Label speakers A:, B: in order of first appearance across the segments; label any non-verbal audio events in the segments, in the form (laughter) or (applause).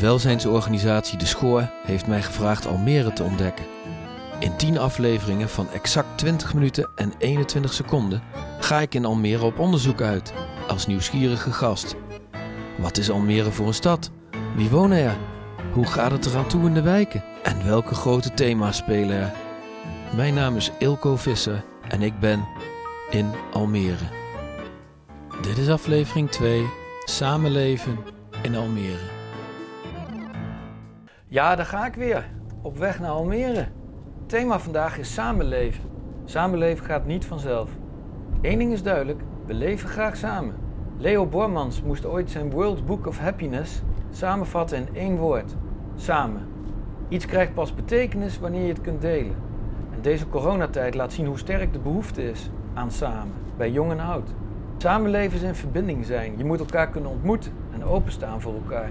A: Welzijnsorganisatie De Schoor heeft mij gevraagd Almere te ontdekken. In 10 afleveringen van exact 20 minuten en 21 seconden ga ik in Almere op onderzoek uit, als nieuwsgierige gast. Wat is Almere voor een stad? Wie wonen er? Hoe gaat het eraan toe in de wijken? En welke grote thema's spelen er? Mijn naam is Ilko Visser en ik ben in Almere. Dit is aflevering 2, Samenleven in Almere. Ja, daar ga ik weer. Op weg naar Almere. Het thema vandaag is samenleven. Samenleven gaat niet vanzelf. Eén ding is duidelijk, we leven graag samen. Leo Bormans moest ooit zijn World Book of Happiness samenvatten in één woord. Samen. Iets krijgt pas betekenis wanneer je het kunt delen. En deze coronatijd laat zien hoe sterk de behoefte is aan samen, bij jong en oud. Samenleven is in verbinding zijn. Je moet elkaar kunnen ontmoeten en openstaan voor elkaar.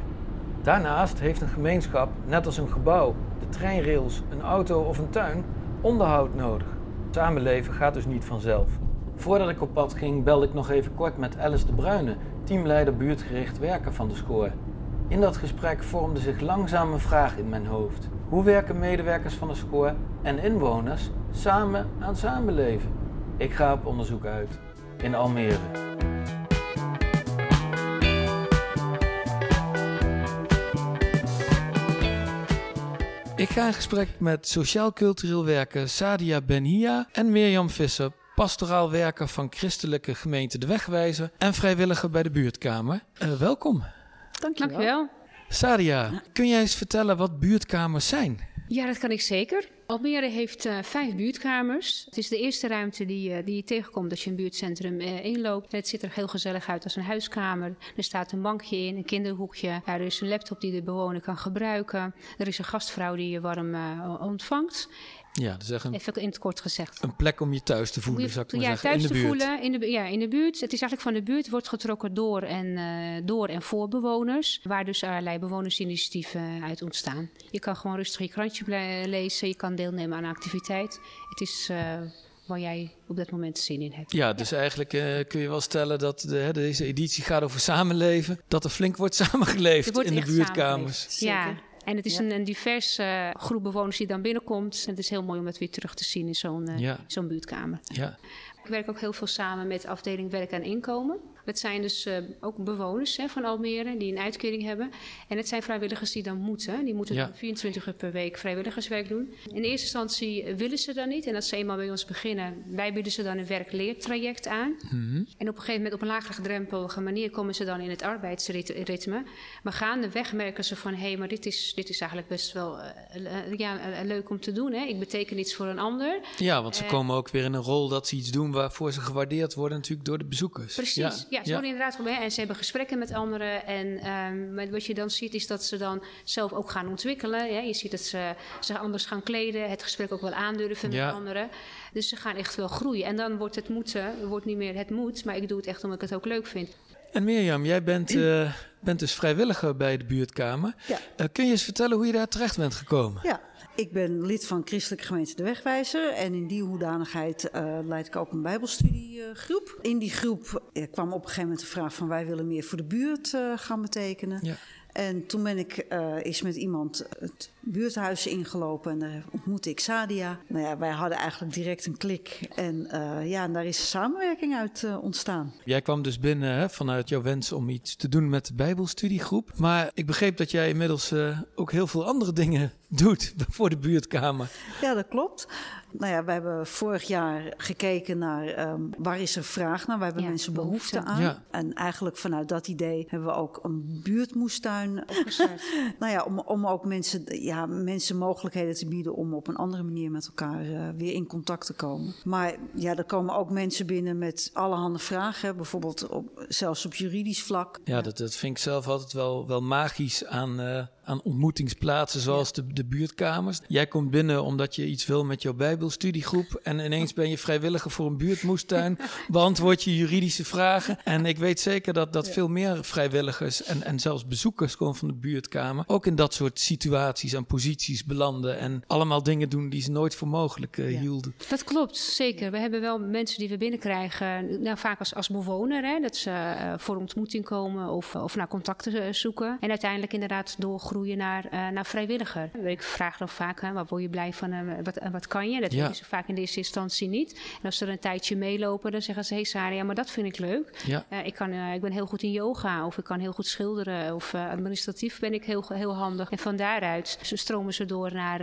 A: Daarnaast heeft een gemeenschap, net als een gebouw, de treinrails, een auto of een tuin, onderhoud nodig. Samenleven gaat dus niet vanzelf. Voordat ik op pad ging, belde ik nog even kort met Alice de Bruyne, teamleider buurtgericht werken van de Score. In dat gesprek vormde zich langzaam een vraag in mijn hoofd. Hoe werken medewerkers van de Score en inwoners samen aan samenleven? Ik ga op onderzoek uit in Almere. Ik ga in gesprek met sociaal-cultureel werker Sadia Benhia en Mirjam Visser, pastoraal werker van christelijke gemeente De Wegwijzer en vrijwilliger bij de buurtkamer. Uh, welkom.
B: Dankjewel. Dankjewel.
A: Sadia, kun jij eens vertellen wat buurtkamers zijn?
B: Ja, dat kan ik zeker. Almere heeft uh, vijf buurtkamers. Het is de eerste ruimte die, uh, die je tegenkomt als je een buurtcentrum uh, inloopt. Het ziet er heel gezellig uit als een huiskamer. Er staat een bankje in, een kinderhoekje. Er is een laptop die de bewoner kan gebruiken. Er is een gastvrouw die je warm ontvangt.
A: Ja, echt een,
B: Even in het kort gezegd.
A: Een plek om je thuis te voelen, zou ik maar
B: ja,
A: zeggen.
B: thuis
A: in de
B: te
A: buurt.
B: voelen. In de, ja, in de buurt. Het is eigenlijk van de buurt, wordt getrokken door en, uh, door en voor bewoners. Waar dus allerlei bewonersinitiatieven uit ontstaan. Je kan gewoon rustig je krantje lezen, je kan deelnemen aan een activiteit. Het is... Uh, waar jij op dat moment zin in hebt.
A: Ja, dus ja. eigenlijk uh, kun je wel stellen dat de, hè, deze editie gaat over samenleven. Dat er flink wordt (laughs) samengeleefd
B: wordt
A: in de buurtkamers.
B: Ja, en het is ja. een, een divers uh, groep bewoners die dan binnenkomt. En het is heel mooi om dat weer terug te zien in zo'n ja. zo'n buurtkamer.
A: Ja.
B: Ik werk ook heel veel samen met de afdeling Werk en Inkomen. Het zijn dus uh, ook bewoners hè, van Almere die een uitkering hebben. En het zijn vrijwilligers die dan moeten. Die moeten ja. 24 uur per week vrijwilligerswerk doen. In eerste instantie willen ze dat niet. En als ze eenmaal bij ons beginnen, wij bieden ze dan een werk-leertraject aan.
A: Mm -hmm.
B: En op een gegeven moment op een lagere gedrempelige manier komen ze dan in het arbeidsritme. Maar gaandeweg merken ze van, hé, hey, maar dit is, dit is eigenlijk best wel uh, ja, leuk om te doen. Hè? Ik beteken iets voor een ander.
A: Ja, want ze uh, komen ook weer in een rol dat ze iets doen waarvoor ze gewaardeerd worden natuurlijk door de bezoekers.
B: Precies, ja. Ja ze worden inderdaad En ze hebben gesprekken met anderen. En um, wat je dan ziet is dat ze dan zelf ook gaan ontwikkelen. Ja? Je ziet dat ze zich anders gaan kleden. Het gesprek ook wel aandurven met anderen. Dus ze gaan echt wel groeien. En dan wordt het moeten, wordt niet meer het moet. Maar ik doe het echt omdat ik het ook leuk vind.
A: En Mirjam, jij bent, uh, bent dus vrijwilliger bij de buurtkamer.
C: Ja.
A: Uh, kun je eens vertellen hoe je daar terecht bent gekomen?
C: Ja, ik ben lid van Christelijke Gemeente De Wegwijzer. En in die hoedanigheid uh, leid ik ook een bijbelstudiegroep. In die groep kwam op een gegeven moment de vraag van... wij willen meer voor de buurt gaan betekenen.
A: Ja.
C: En toen ben ik uh, eens met iemand het buurthuis ingelopen en daar ontmoette ik Sadia. Nou ja, wij hadden eigenlijk direct een klik en uh, ja, en daar is samenwerking uit uh, ontstaan.
A: Jij kwam dus binnen hè, vanuit jouw wens om iets te doen met de Bijbelstudiegroep. Maar ik begreep dat jij inmiddels ook heel veel andere dingen doet voor de buurtkamer.
C: Ja, dat klopt. Nou ja, we hebben vorig jaar gekeken naar um, waar is er vraag naar, waar hebben
B: Ja,
C: mensen
B: behoefte.
C: behoefte aan.
A: Ja.
C: En eigenlijk vanuit dat idee hebben we ook een buurtmoestuin
B: Opgestart. (laughs)
C: nou ja, om, om ook mensen, ja, mensen mogelijkheden te bieden om op een andere manier met elkaar uh, weer in contact te komen. Maar ja, er komen ook mensen binnen met allerhande vragen, bijvoorbeeld op, zelfs op juridisch vlak.
A: Ja, dat, dat vind ik zelf altijd wel, wel magisch aan, uh, aan ontmoetingsplaatsen zoals ja. de, de buurtkamers. Jij komt binnen omdat je iets wil met jouw Bijbelstudiegroep en ineens ben je vrijwilliger voor een buurtmoestuin, (laughs) beantwoord je juridische vragen. En ik weet zeker dat, dat ja. veel meer vrijwilligers en, en zelfs bezoekers gewoon van de buurtkamer ook in dat soort situaties en posities belanden en allemaal dingen doen die ze nooit voor mogelijk uh,
C: Ja.
A: hielden.
B: Dat klopt, zeker. We hebben wel mensen die we binnenkrijgen, nou, vaak als, als bewoner, hè, dat ze uh, voor ontmoeting komen of, of naar contacten uh, zoeken. En uiteindelijk inderdaad door groepen groeien naar, naar vrijwilliger. Ik vraag dan vaak, hè, wat word je blij van, wat, wat kan je? Dat ja. weten ze vaak in de eerste instantie niet. En als ze er een tijdje meelopen, dan zeggen ze, hé hey Sarah, ja, maar dat vind ik leuk. Ja. ik, kan, ik ben heel goed in yoga, of ik kan heel goed schilderen, of administratief ben ik heel, heel handig. En van daaruit stromen ze door naar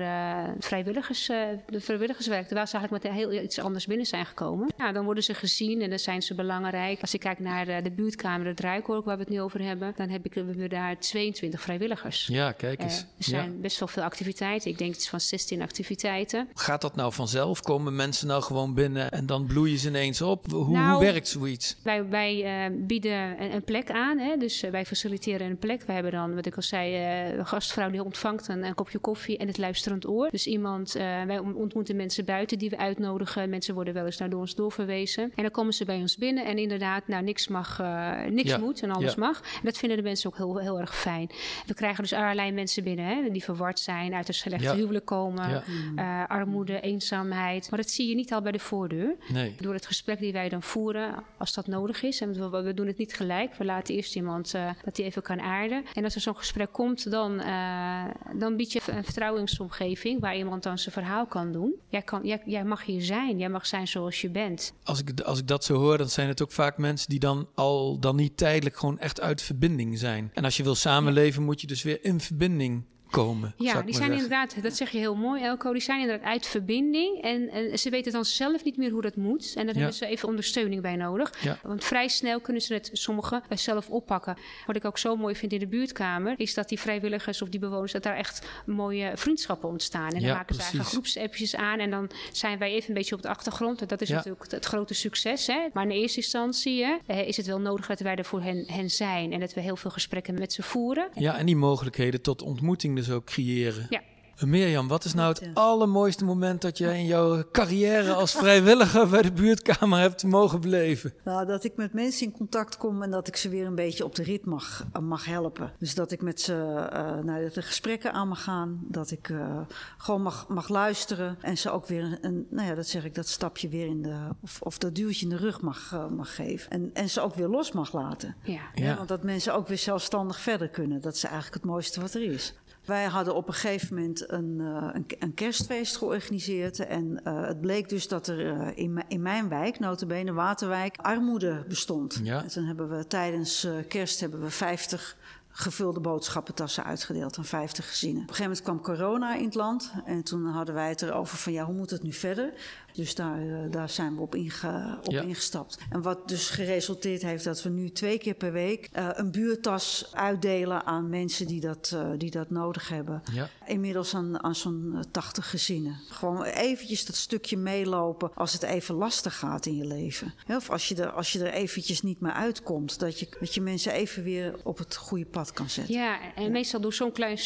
B: vrijwilligers, de vrijwilligerswerk. Terwijl ze eigenlijk met heel iets anders binnen zijn gekomen. Ja, dan worden ze gezien en dan zijn ze belangrijk. Als ik kijk naar de, de buurtkamer, het Druikork, waar we het nu over hebben, dan heb ik, we daar 22 vrijwilligers.
A: Ja, kijk eens.
B: er zijn best wel veel activiteiten. Ik denk iets van 16 activiteiten.
A: Gaat dat nou vanzelf? Komen mensen nou gewoon binnen en dan bloeien ze ineens op? Hoe, hoe nou, werkt zoiets?
B: Wij, wij uh, bieden een, een, plek aan. Hè? Dus uh, wij faciliteren een plek. We hebben dan, wat ik al zei, uh, een gastvrouw die ontvangt een, een, kopje koffie en het luisterend oor. Dus iemand, wij ontmoeten mensen buiten die we uitnodigen. Mensen worden wel eens naar door ons doorverwezen. En dan komen ze bij ons binnen en inderdaad, nou, niks mag, niks moet en alles mag. En dat vinden de mensen ook heel, heel erg fijn. We krijgen dus allerlei mensen binnen hè, die verward zijn, uit een slechte ja. huwelijk komen, uh, armoede, eenzaamheid. Maar dat zie je niet al bij de voordeur. Nee. Door het gesprek die wij dan voeren, als dat nodig is. En we, we doen het niet gelijk. We laten eerst iemand uh, dat hij even kan aarden. En als er zo'n gesprek komt, dan, uh, dan bied je een vertrouwensomgeving waar iemand dan zijn verhaal kan doen. Jij, kan, jij, jij mag hier zijn. Jij mag zijn zoals je bent.
A: Als ik, als ik dat zo hoor, dan zijn het ook vaak mensen die dan al dan niet tijdelijk gewoon echt uit verbinding zijn. En als je wil samenleven, moet je dus weer in verbinding komen.
B: Ja, die zijn inderdaad, dat zeg je heel mooi, Elko, die zijn inderdaad uit verbinding. En, en ze weten dan zelf niet meer hoe dat moet. En daar hebben ze even ondersteuning bij nodig. Want vrij snel kunnen ze het sommigen zelf oppakken. Wat ik ook zo mooi vind in de buurtkamer, is dat die vrijwilligers of die bewoners, dat daar echt mooie vriendschappen ontstaan. En dan maken ze eigen groepsappjes aan. En dan zijn wij even een beetje op de achtergrond. En dat is natuurlijk het, grote succes. Hè? Maar in eerste instantie hè, eh, is het wel nodig dat wij er voor hen, hen zijn. En dat we heel veel gesprekken met ze voeren.
A: Ja, en die mogelijkheden tot ontmoeting dus ook creëren. Ja. Mirjam, wat is nou het allermooiste moment dat je in jouw carrière als vrijwilliger bij de buurtkamer hebt mogen beleven?
C: Nou, dat ik met mensen in contact kom en dat ik ze weer een beetje op de rit mag, eh, mag helpen. Dus dat ik met ze uh, naar de gesprekken aan mag gaan, dat ik uh, gewoon mag, mag luisteren en ze ook weer een, nou ja, dat zeg ik, dat stapje weer in de, of, of dat duwtje in de rug mag, uh, mag geven. En, en ze ook weer los mag laten. Ja. ja. Want dat mensen ook weer zelfstandig verder kunnen, dat is eigenlijk het mooiste wat er is. Wij hadden op een gegeven moment een, uh, een, een, kerstfeest georganiseerd. En uh, het bleek dus dat er uh, in, in, mijn wijk, notabene Waterwijk, armoede bestond. Ja. En toen hebben we tijdens kerst hebben we 50 gevulde boodschappentassen uitgedeeld aan 50 gezinnen. Op een gegeven moment kwam corona in het land en toen hadden wij het erover van ja, hoe moet het nu verder? Dus daar, uh, daar zijn we op, inge, op ja. ingestapt. En wat dus geresulteerd heeft dat we nu twee keer per week uh, een buurtas uitdelen aan mensen die dat, uh, die dat nodig hebben. Ja. Inmiddels aan, aan zo'n 80 gezinnen. Gewoon eventjes dat stukje meelopen als het even lastig gaat in je leven. Of als je er, als je er eventjes niet meer uitkomt, dat je, dat je mensen even weer op het goede pad kan zetten.
B: Ja, en meestal door zo'n klein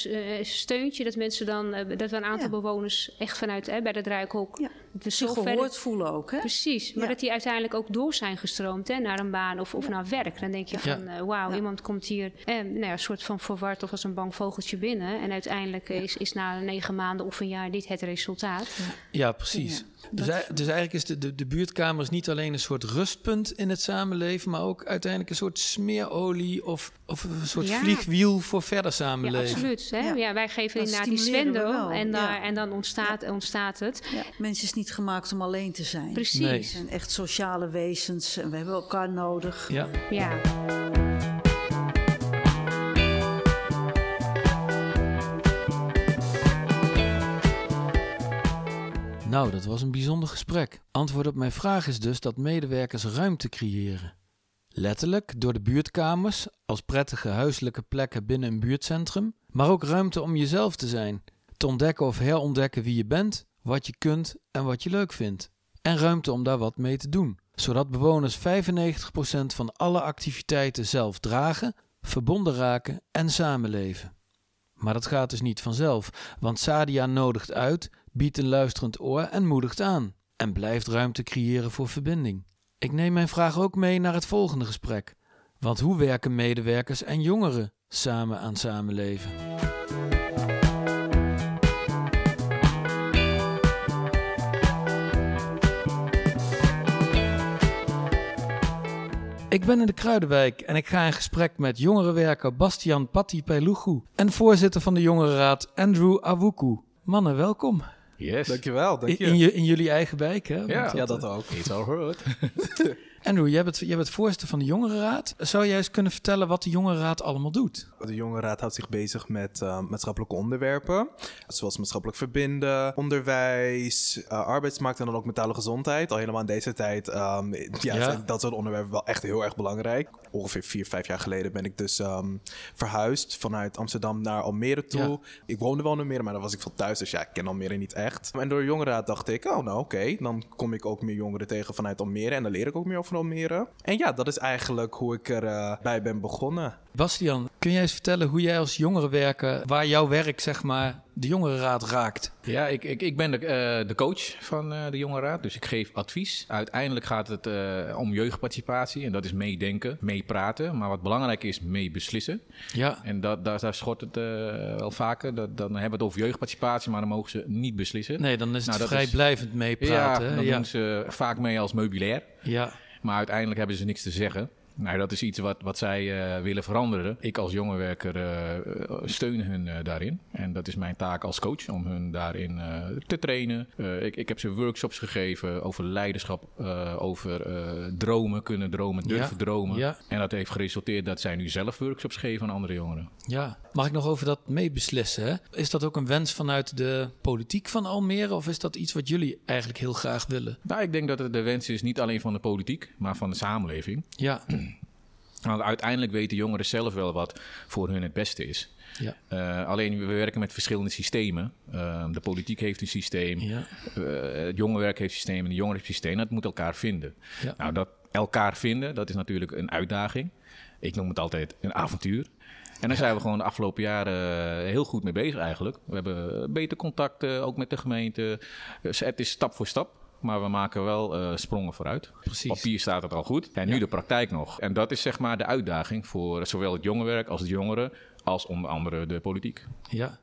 B: steuntje dat mensen dan, dat we een aantal ja. bewoners echt vanuit bij de Druikhok.
C: Zo gehoord voelen ook. Hè?
B: Precies, maar dat die uiteindelijk ook door zijn gestroomd hè, naar een baan of, of naar werk. Dan denk je van, uh, wauw, iemand komt hier eh, nou ja, een soort van verward of als een bang vogeltje binnen. En uiteindelijk is, is na negen maanden of een jaar dit het resultaat.
A: Ja, precies. Dus, dus, eigenlijk is de, de, de buurtkamers niet alleen een soort rustpunt in het samenleven, maar ook uiteindelijk een soort smeerolie of, of een soort vliegwiel voor verder samenleven.
B: Ja, absoluut. Hè? Ja. wij geven inderdaad die zwendel en, daar, en dan ontstaat, ontstaat het.
C: Mensen is niet gemaakt om alleen te zijn.
B: Precies. Nee. We
C: zijn echt sociale wezens en we hebben elkaar nodig.
A: Ja. Nou, dat was een bijzonder gesprek. Antwoord op mijn vraag is dus dat medewerkers ruimte creëren. Letterlijk door de buurtkamers als prettige huiselijke plekken binnen een buurtcentrum, maar ook ruimte om jezelf te zijn, te ontdekken of herontdekken wie je bent, wat je kunt en wat je leuk vindt. En ruimte om daar wat mee te doen, zodat bewoners 95% van alle activiteiten zelf dragen, verbonden raken en samenleven. Maar dat gaat dus niet vanzelf, want Sadia nodigt uit, biedt een luisterend oor en moedigt aan. En blijft ruimte creëren voor verbinding. Ik neem mijn vraag ook mee naar het volgende gesprek. Want hoe werken medewerkers en jongeren samen aan samenleven? Ik ben in de Kruidenwijk en ik ga in gesprek met jongerenwerker Bastian Patti Pelugu en voorzitter van de Jongerenraad Andrew Awuku. Mannen, welkom.
D: Yes.
E: Dankjewel, dank je.
A: In, je, in jullie eigen wijk, hè? Want
D: Ja,
E: ja, dat ook. (laughs)
D: It's all good. (laughs)
A: Andrew, jij bent, jij bent voorzitter van de Jongerenraad. Zou jij eens kunnen vertellen wat de Jongerenraad allemaal doet?
E: De Jongerenraad houdt zich bezig met uh, maatschappelijke onderwerpen. Zoals maatschappelijk verbinden, onderwijs, uh, arbeidsmarkt en dan ook mentale gezondheid. Al helemaal in deze tijd um, ja, dat soort onderwerpen wel echt heel erg belangrijk. Ongeveer vier, vijf jaar geleden ben ik dus um, verhuisd vanuit Amsterdam naar Almere toe.
A: Ja.
E: Ik woonde wel in Almere, maar dan was ik veel thuis. Dus ja, ik ken Almere niet echt. En door de Jongerenraad dacht ik, oh nou oké, dan kom ik ook meer jongeren tegen vanuit Almere. En dan leer ik ook meer over Almere. En ja, dat is eigenlijk hoe ik erbij bij ben begonnen.
A: Bastian, kun jij eens vertellen hoe jij als jongerenwerker, waar jouw werk zeg maar de Jongerenraad raakt?
D: Ja, ik, ik, ik ben de, eh, de coach van eh, de Jongerenraad, dus ik geef advies. Uiteindelijk gaat het eh, om jeugdparticipatie en dat is meedenken, meepraten. Maar wat belangrijk is, mee beslissen.
A: Ja,
D: En dat, daar, daar schort het eh, wel vaker. Dat, dan hebben we het over jeugdparticipatie, maar dan mogen ze niet beslissen.
A: nee, dan is het
D: Nou,
A: vrijblijvend meepraten.
D: ja, dan
A: ja.
D: doen ze vaak mee als meubilair.
A: ja.
D: Maar uiteindelijk hebben ze niks te zeggen. Nou, dat is iets wat, wat zij eh, willen veranderen. Ik als jongerenwerker eh, eh, steun hun eh, daarin. En dat is mijn taak als coach om hun daarin te trainen. Ik, ik heb ze workshops gegeven over leiderschap, over dromen, kunnen dromen, durven
A: Ja,
D: dromen.
A: ja.
D: En dat heeft geresulteerd dat zij nu zelf workshops geven aan andere jongeren.
A: Ja, mag ik nog over dat meebeslissen? Hè? Is dat ook een wens vanuit de politiek van Almere of is dat iets wat jullie eigenlijk heel graag willen?
D: Nou, ik denk dat het de wens is niet alleen van de politiek, maar van de samenleving.
A: Ja, (clears throat)
D: Want uiteindelijk weten jongeren zelf wel wat voor hun het beste is.
A: ja,
D: Eh, alleen we werken met verschillende systemen. Eh, de politiek heeft een systeem,
A: ja,
D: eh, het jongerenwerk heeft een systeem en de jongeren heeft een systeem. Dat moet elkaar vinden.
A: Ja.
D: Nou, dat elkaar vinden, dat is natuurlijk een uitdaging. Ik noem het altijd een avontuur. En daar zijn we gewoon de afgelopen jaren heel goed mee bezig eigenlijk. We hebben beter contact ook met de gemeente. Dus het is stap voor stap. Maar we maken wel eh, sprongen vooruit.
A: Precies.
D: Op papier staat het al goed. En nu de praktijk nog. En dat is zeg maar de uitdaging voor zowel het jongerenwerk als de jongeren. Als onder andere de politiek.
A: ja.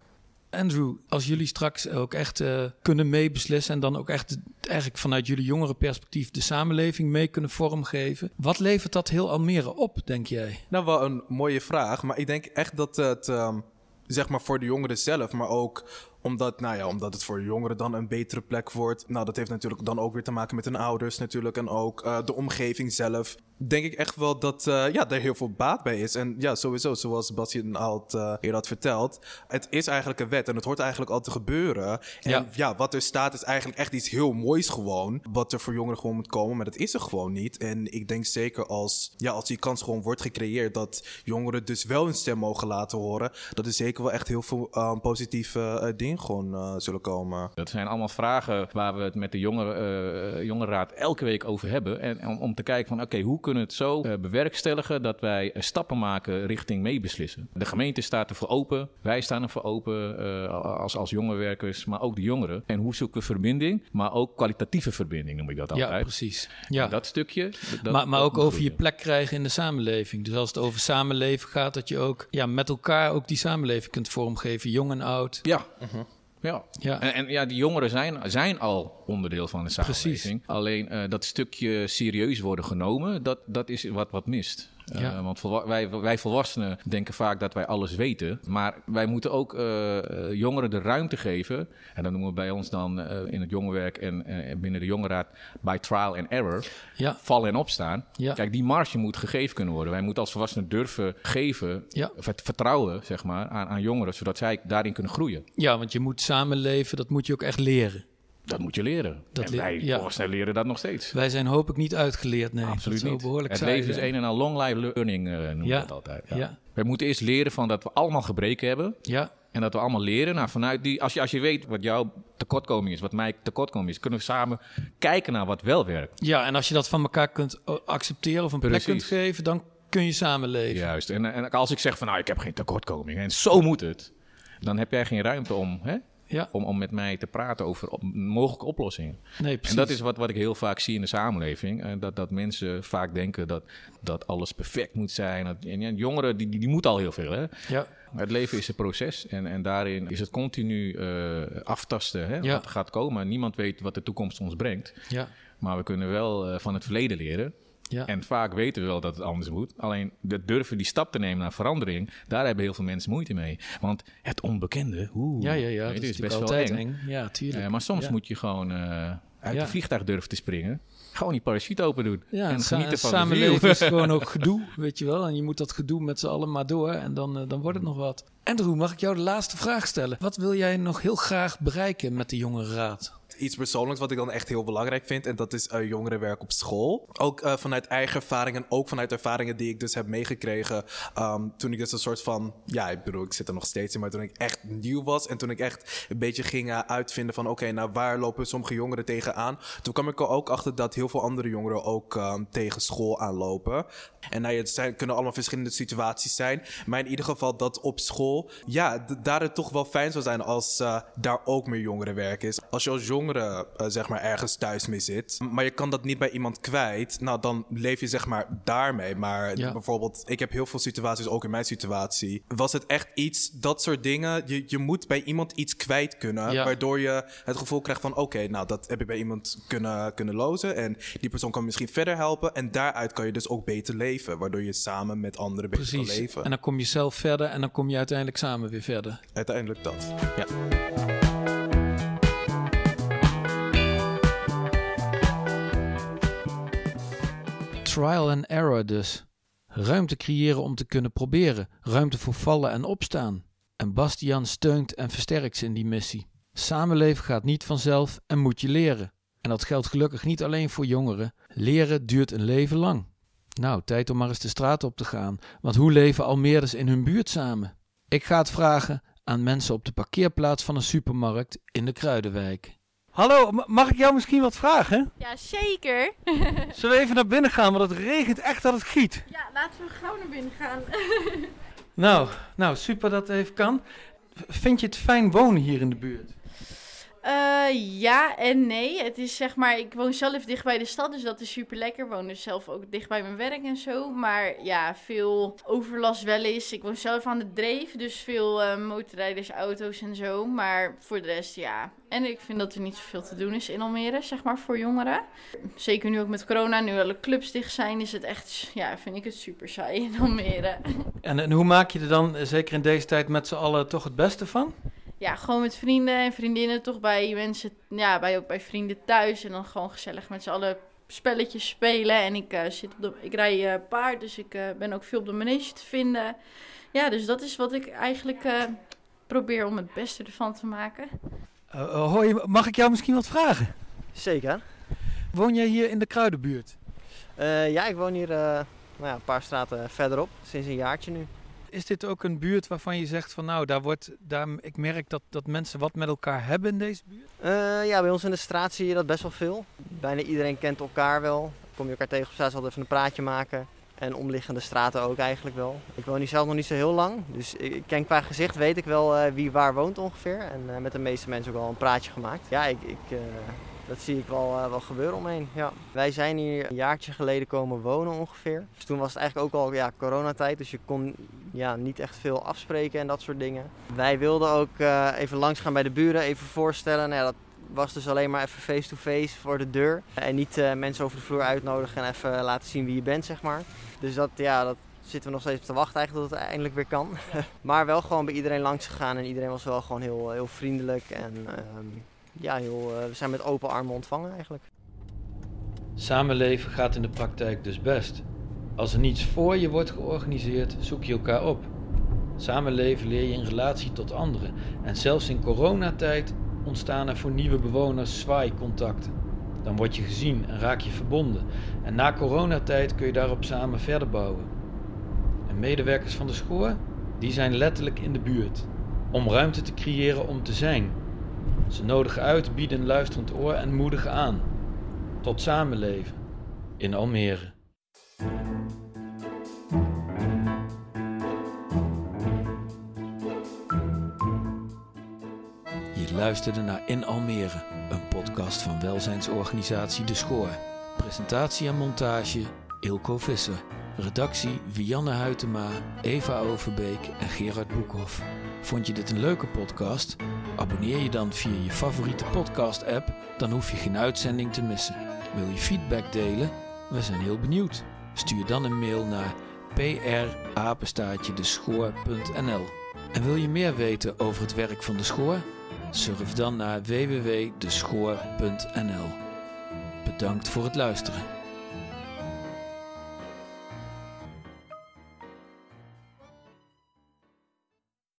A: Andrew, als jullie straks ook echt eh, kunnen meebeslissen en dan ook echt eigenlijk vanuit jullie jongere perspectief de samenleving mee kunnen vormgeven, wat levert dat heel Almere op, denk jij?
E: Nou, wel een mooie vraag. Maar ik denk echt dat het, ehm, zeg maar voor de jongeren zelf, maar ook omdat, nou ja, omdat het voor jongeren dan een betere plek wordt. Nou, dat heeft natuurlijk dan ook weer te maken met hun ouders natuurlijk en ook eh, de omgeving zelf. Denk ik echt wel dat eh, ja, er heel veel baat bij is. En ja, sowieso, zoals Bastian al het, eh, eerder had verteld. Het is eigenlijk een wet en het hoort eigenlijk al te gebeuren. En
A: Ja.
E: ja. wat er staat is eigenlijk echt iets heel moois gewoon. Wat er voor jongeren gewoon moet komen, maar dat is er gewoon niet. En ik denk zeker als, ja, als die kans gewoon wordt gecreëerd... dat jongeren dus wel hun stem mogen laten horen... dat er zeker wel echt heel veel positieve dingen gewoon eh, zullen komen.
D: Dat zijn allemaal vragen waar we het met de jongeren, eh, jongerenraad elke week over hebben. En om, om te kijken van oké, hoe kunnen we het zo eh, bewerkstelligen dat wij eh, stappen maken richting meebeslissen. De gemeente staat ervoor open, wij staan ervoor open eh, als, als jongerenwerkers, maar ook de jongeren. En hoe zoeken we verbinding, maar ook kwalitatieve verbinding noem ik dat
A: Ja,
D: altijd.
A: precies. Ja.
D: Dat stukje. dat-
A: maar, maar
D: dat
A: ook over je plek krijgen in de samenleving. Dus als het over samenleven gaat, dat je ook ja, met elkaar ook die samenleving kunt vormgeven, jong en oud.
D: Ja. Ja.
A: Ja.
D: En, en ja, die jongeren zijn, zijn al onderdeel van de samenleving. Alleen eh, dat stukje serieus worden genomen, dat, dat is wat, wat mist. Eh,
A: Ja.
D: want wij, wij volwassenen denken vaak dat wij alles weten. Maar wij moeten ook eh, eh, jongeren de ruimte geven. En dat noemen we bij ons dan in het jongerenwerk en binnen de jongerenraad by trial and error.
A: Ja.
D: Vallen en opstaan.
A: Ja.
D: Kijk, die marge moet gegeven kunnen worden. Wij moeten als volwassenen durven geven,
A: Ja.
D: vert- vertrouwen zeg maar, aan, aan jongeren, zodat zij daarin kunnen groeien.
A: ja, want je moet samenleven, dat moet je ook echt leren.
D: Dat moet je leren.
A: Dat
D: en wij
A: ja.
D: volwassenen leren dat nog steeds.
A: Wij zijn hoop ik niet uitgeleerd, nee.
D: Absoluut niet.
A: behoorlijk
D: Het leven is een en al long life learning, eh noemen
A: Ja.
D: we dat altijd. Ja.
A: Ja.
D: We moeten eerst leren van dat we allemaal gebreken hebben.
A: Ja,
D: En dat we allemaal leren. Nou, vanuit die, als, je, als je weet wat jouw tekortkoming is, wat mijn tekortkoming is, kunnen we samen kijken naar wat wel werkt.
A: ja, en als je dat van elkaar kunt eh, accepteren of een plek kunt geven, dan kun je samenleven.
D: Juist. En, en als ik zeg van nou, ik heb geen tekortkoming en zo moet het, dan heb jij geen ruimte om, hè,
A: Ja,
D: om, om met mij te praten over op- mogelijke oplossingen.
A: nee, precies.
D: En dat is wat, wat ik heel vaak zie in de samenleving. eh, dat, dat mensen vaak denken dat, dat alles perfect moet zijn. Dat- En ja, jongeren, die, die, die moeten al heel veel. Hè?
A: Ja,
D: het leven is een proces. En, en daarin is het continu eh, aftasten hè,
A: Ja.
D: wat er gaat komen. Niemand weet wat de toekomst ons brengt.
A: ja,
D: Maar we kunnen wel eh, van het verleden leren. Ja. En vaak weten we wel dat het anders moet. Alleen de durven die stap te nemen naar verandering, daar hebben heel veel mensen moeite mee. Want het onbekende, oeh,
A: ja, ja, ja, dat is, best wel eng. Ja, tuurlijk. Uh,
D: maar soms moet je gewoon uh, uit het vliegtuig durven te springen. Gewoon die parachute open doen.
A: Ja, en genieten van samenleven is (laughs) gewoon ook gedoe, weet je wel. En je moet dat gedoe met z'n allen maar door en dan, uh, dan wordt het nog wat. Andrew, mag ik jou de laatste vraag stellen? Wat wil jij nog heel graag bereiken met de Jongere Raad?
E: Iets persoonlijks wat ik dan echt heel belangrijk vind. En dat is uh, jongerenwerk op school. Ook uh, vanuit eigen ervaringen. Ook vanuit ervaringen die ik dus heb meegekregen. Um, toen ik dus een soort van. Ja, ik bedoel, ik zit er nog steeds in. Maar toen ik echt nieuw was. En toen ik echt een beetje ging uh, uitvinden van. Oké, nou waar lopen sommige jongeren tegenaan? Toen kwam ik er ook achter dat heel veel andere jongeren ook um, tegen school aanlopen. En nou, het zijn, kunnen allemaal verschillende situaties zijn. Maar in ieder geval dat op school. Ja, daar het toch wel fijn zou zijn als daar ook meer jongerenwerk is. Als je als jong jongere uh, zeg maar ergens thuis mee zit, maar je kan dat niet bij iemand kwijt, nou dan leef je zeg maar daarmee. Maar ja. bijvoorbeeld, ik heb heel veel situaties, ook in mijn situatie, was het echt iets, dat soort dingen, je, je moet bij iemand iets kwijt kunnen, ja. waardoor je het gevoel krijgt van oké, okay, nou dat heb ik bij iemand kunnen, kunnen lozen en die persoon kan misschien verder helpen en daaruit kan je dus ook beter leven, waardoor je samen met anderen beter Precies. kan leven.
A: En dan kom je zelf verder en dan kom je uiteindelijk samen weer verder.
E: Uiteindelijk dat, ja.
A: Trial and error dus. Ruimte creëren om te kunnen proberen, ruimte voor vallen en opstaan. En Bastiaan steunt en versterkt ze in die missie. Samenleven gaat niet vanzelf en moet je leren. En dat geldt gelukkig niet alleen voor jongeren. Leren duurt een leven lang. Nou, tijd om maar eens de straat op te gaan, want hoe leven Almeerders in hun buurt samen? Ik ga het vragen aan mensen op de parkeerplaats van een supermarkt in de Kruidenwijk. Hallo, mag ik jou misschien wat vragen?
F: Ja, zeker. (laughs)
A: Zullen we even naar binnen gaan, want het regent echt dat het giet.
F: Ja, laten we gauw naar binnen gaan.
A: nou, nou, super dat het even kan. Vind je het fijn wonen hier in de buurt?
F: Uh, ja en nee. Het is zeg maar, ik woon zelf dicht bij de stad, dus dat is super lekker. Ik woon dus zelf ook dicht bij mijn werk en zo. Maar ja, veel overlast wel eens. Ik woon zelf aan de dreef, dus veel uh, motorrijders, auto's en zo. Maar voor de rest, ja. En ik vind dat er niet zoveel te doen is in Almere, zeg maar, voor jongeren. Zeker nu ook met corona, nu alle clubs dicht zijn, is het echt, ja, vind ik het super saai in Almere.
A: En, en hoe maak je er dan, zeker in deze tijd, met z'n allen toch het beste van?
F: Ja, gewoon met vrienden en vriendinnen, toch bij mensen, ja, bij, ook bij vrienden thuis. En dan gewoon gezellig met z'n allen spelletjes spelen. En ik, uh, zit op de, ik rij uh, paard, dus ik uh, ben ook veel op de manege te vinden. Ja, dus dat is wat ik eigenlijk probeer om het beste ervan te maken.
A: hoi, mag ik jou misschien wat vragen?
G: Zeker.
A: Woon jij hier in de Kruidenbuurt?
G: ja, ik woon hier nou ja, een paar straten verderop, sinds een jaartje nu
A: is dit ook een buurt waarvan je zegt van nou, daar wordt, daar, ik merk dat, dat mensen wat met elkaar hebben in deze buurt?
G: Uh, ja, bij ons in de straat zie je dat best wel veel. Bijna iedereen kent elkaar wel. Kom je elkaar tegen op straat, zal even een praatje maken. En omliggende straten ook eigenlijk wel. Ik woon hier zelf nog niet zo heel lang. Dus ik, ken qua gezicht, weet ik wel uh, wie waar woont ongeveer. En uh, met de meeste mensen ook al een praatje gemaakt. Ja, ik, ik dat zie ik wel, uh, gebeuren omheen. Ja. Wij zijn hier een jaartje geleden komen wonen ongeveer. Dus toen was het eigenlijk ook al ja, coronatijd. Dus je kon ja, niet echt veel afspreken en dat soort dingen. Wij wilden ook uh, even langs gaan bij de buren, even voorstellen. Nou, ja, dat was dus alleen maar even face-to-face voor de deur. En niet uh, mensen over de vloer uitnodigen en even laten zien wie je bent, zeg maar. Dus dat, ja, dat zitten we nog steeds op te wachten eigenlijk dat het eindelijk weer kan. (laughs) maar wel gewoon bij iedereen langs gegaan en iedereen was wel gewoon heel, heel vriendelijk en... Ehm, ja, heel, eh, we zijn met open armen ontvangen eigenlijk.
A: Samenleven gaat in de praktijk dus best. Als er niets voor je wordt georganiseerd, zoek je elkaar op. Samenleven leer je in relatie tot anderen. En zelfs in coronatijd ontstaan er voor nieuwe bewoners zwaaicontacten. Dan word je gezien en raak je verbonden. En na coronatijd kun je daarop samen verder bouwen. En medewerkers van de school, die zijn letterlijk in de buurt. Om ruimte te creëren om te zijn, ze nodigen uit, bieden luisterend oor en moedigen aan. Tot samenleven in Almere. Je luisterde naar In Almere, een podcast van welzijnsorganisatie De Schoor. Presentatie en montage Ilko Visser. Redactie Vianne Huytema, Eva Overbeek en Gerard Boekhoff. Vond je dit een leuke podcast? Abonneer je dan via je favoriete podcast-app, dan hoef je geen uitzending te missen. Wil je feedback delen? We zijn heel benieuwd. Stuur dan een mail naar prapenstaatjedeschoor.nl En wil je meer weten over het werk van de Schoor? Surf dan naar www.deschoor.nl Bedankt voor het luisteren.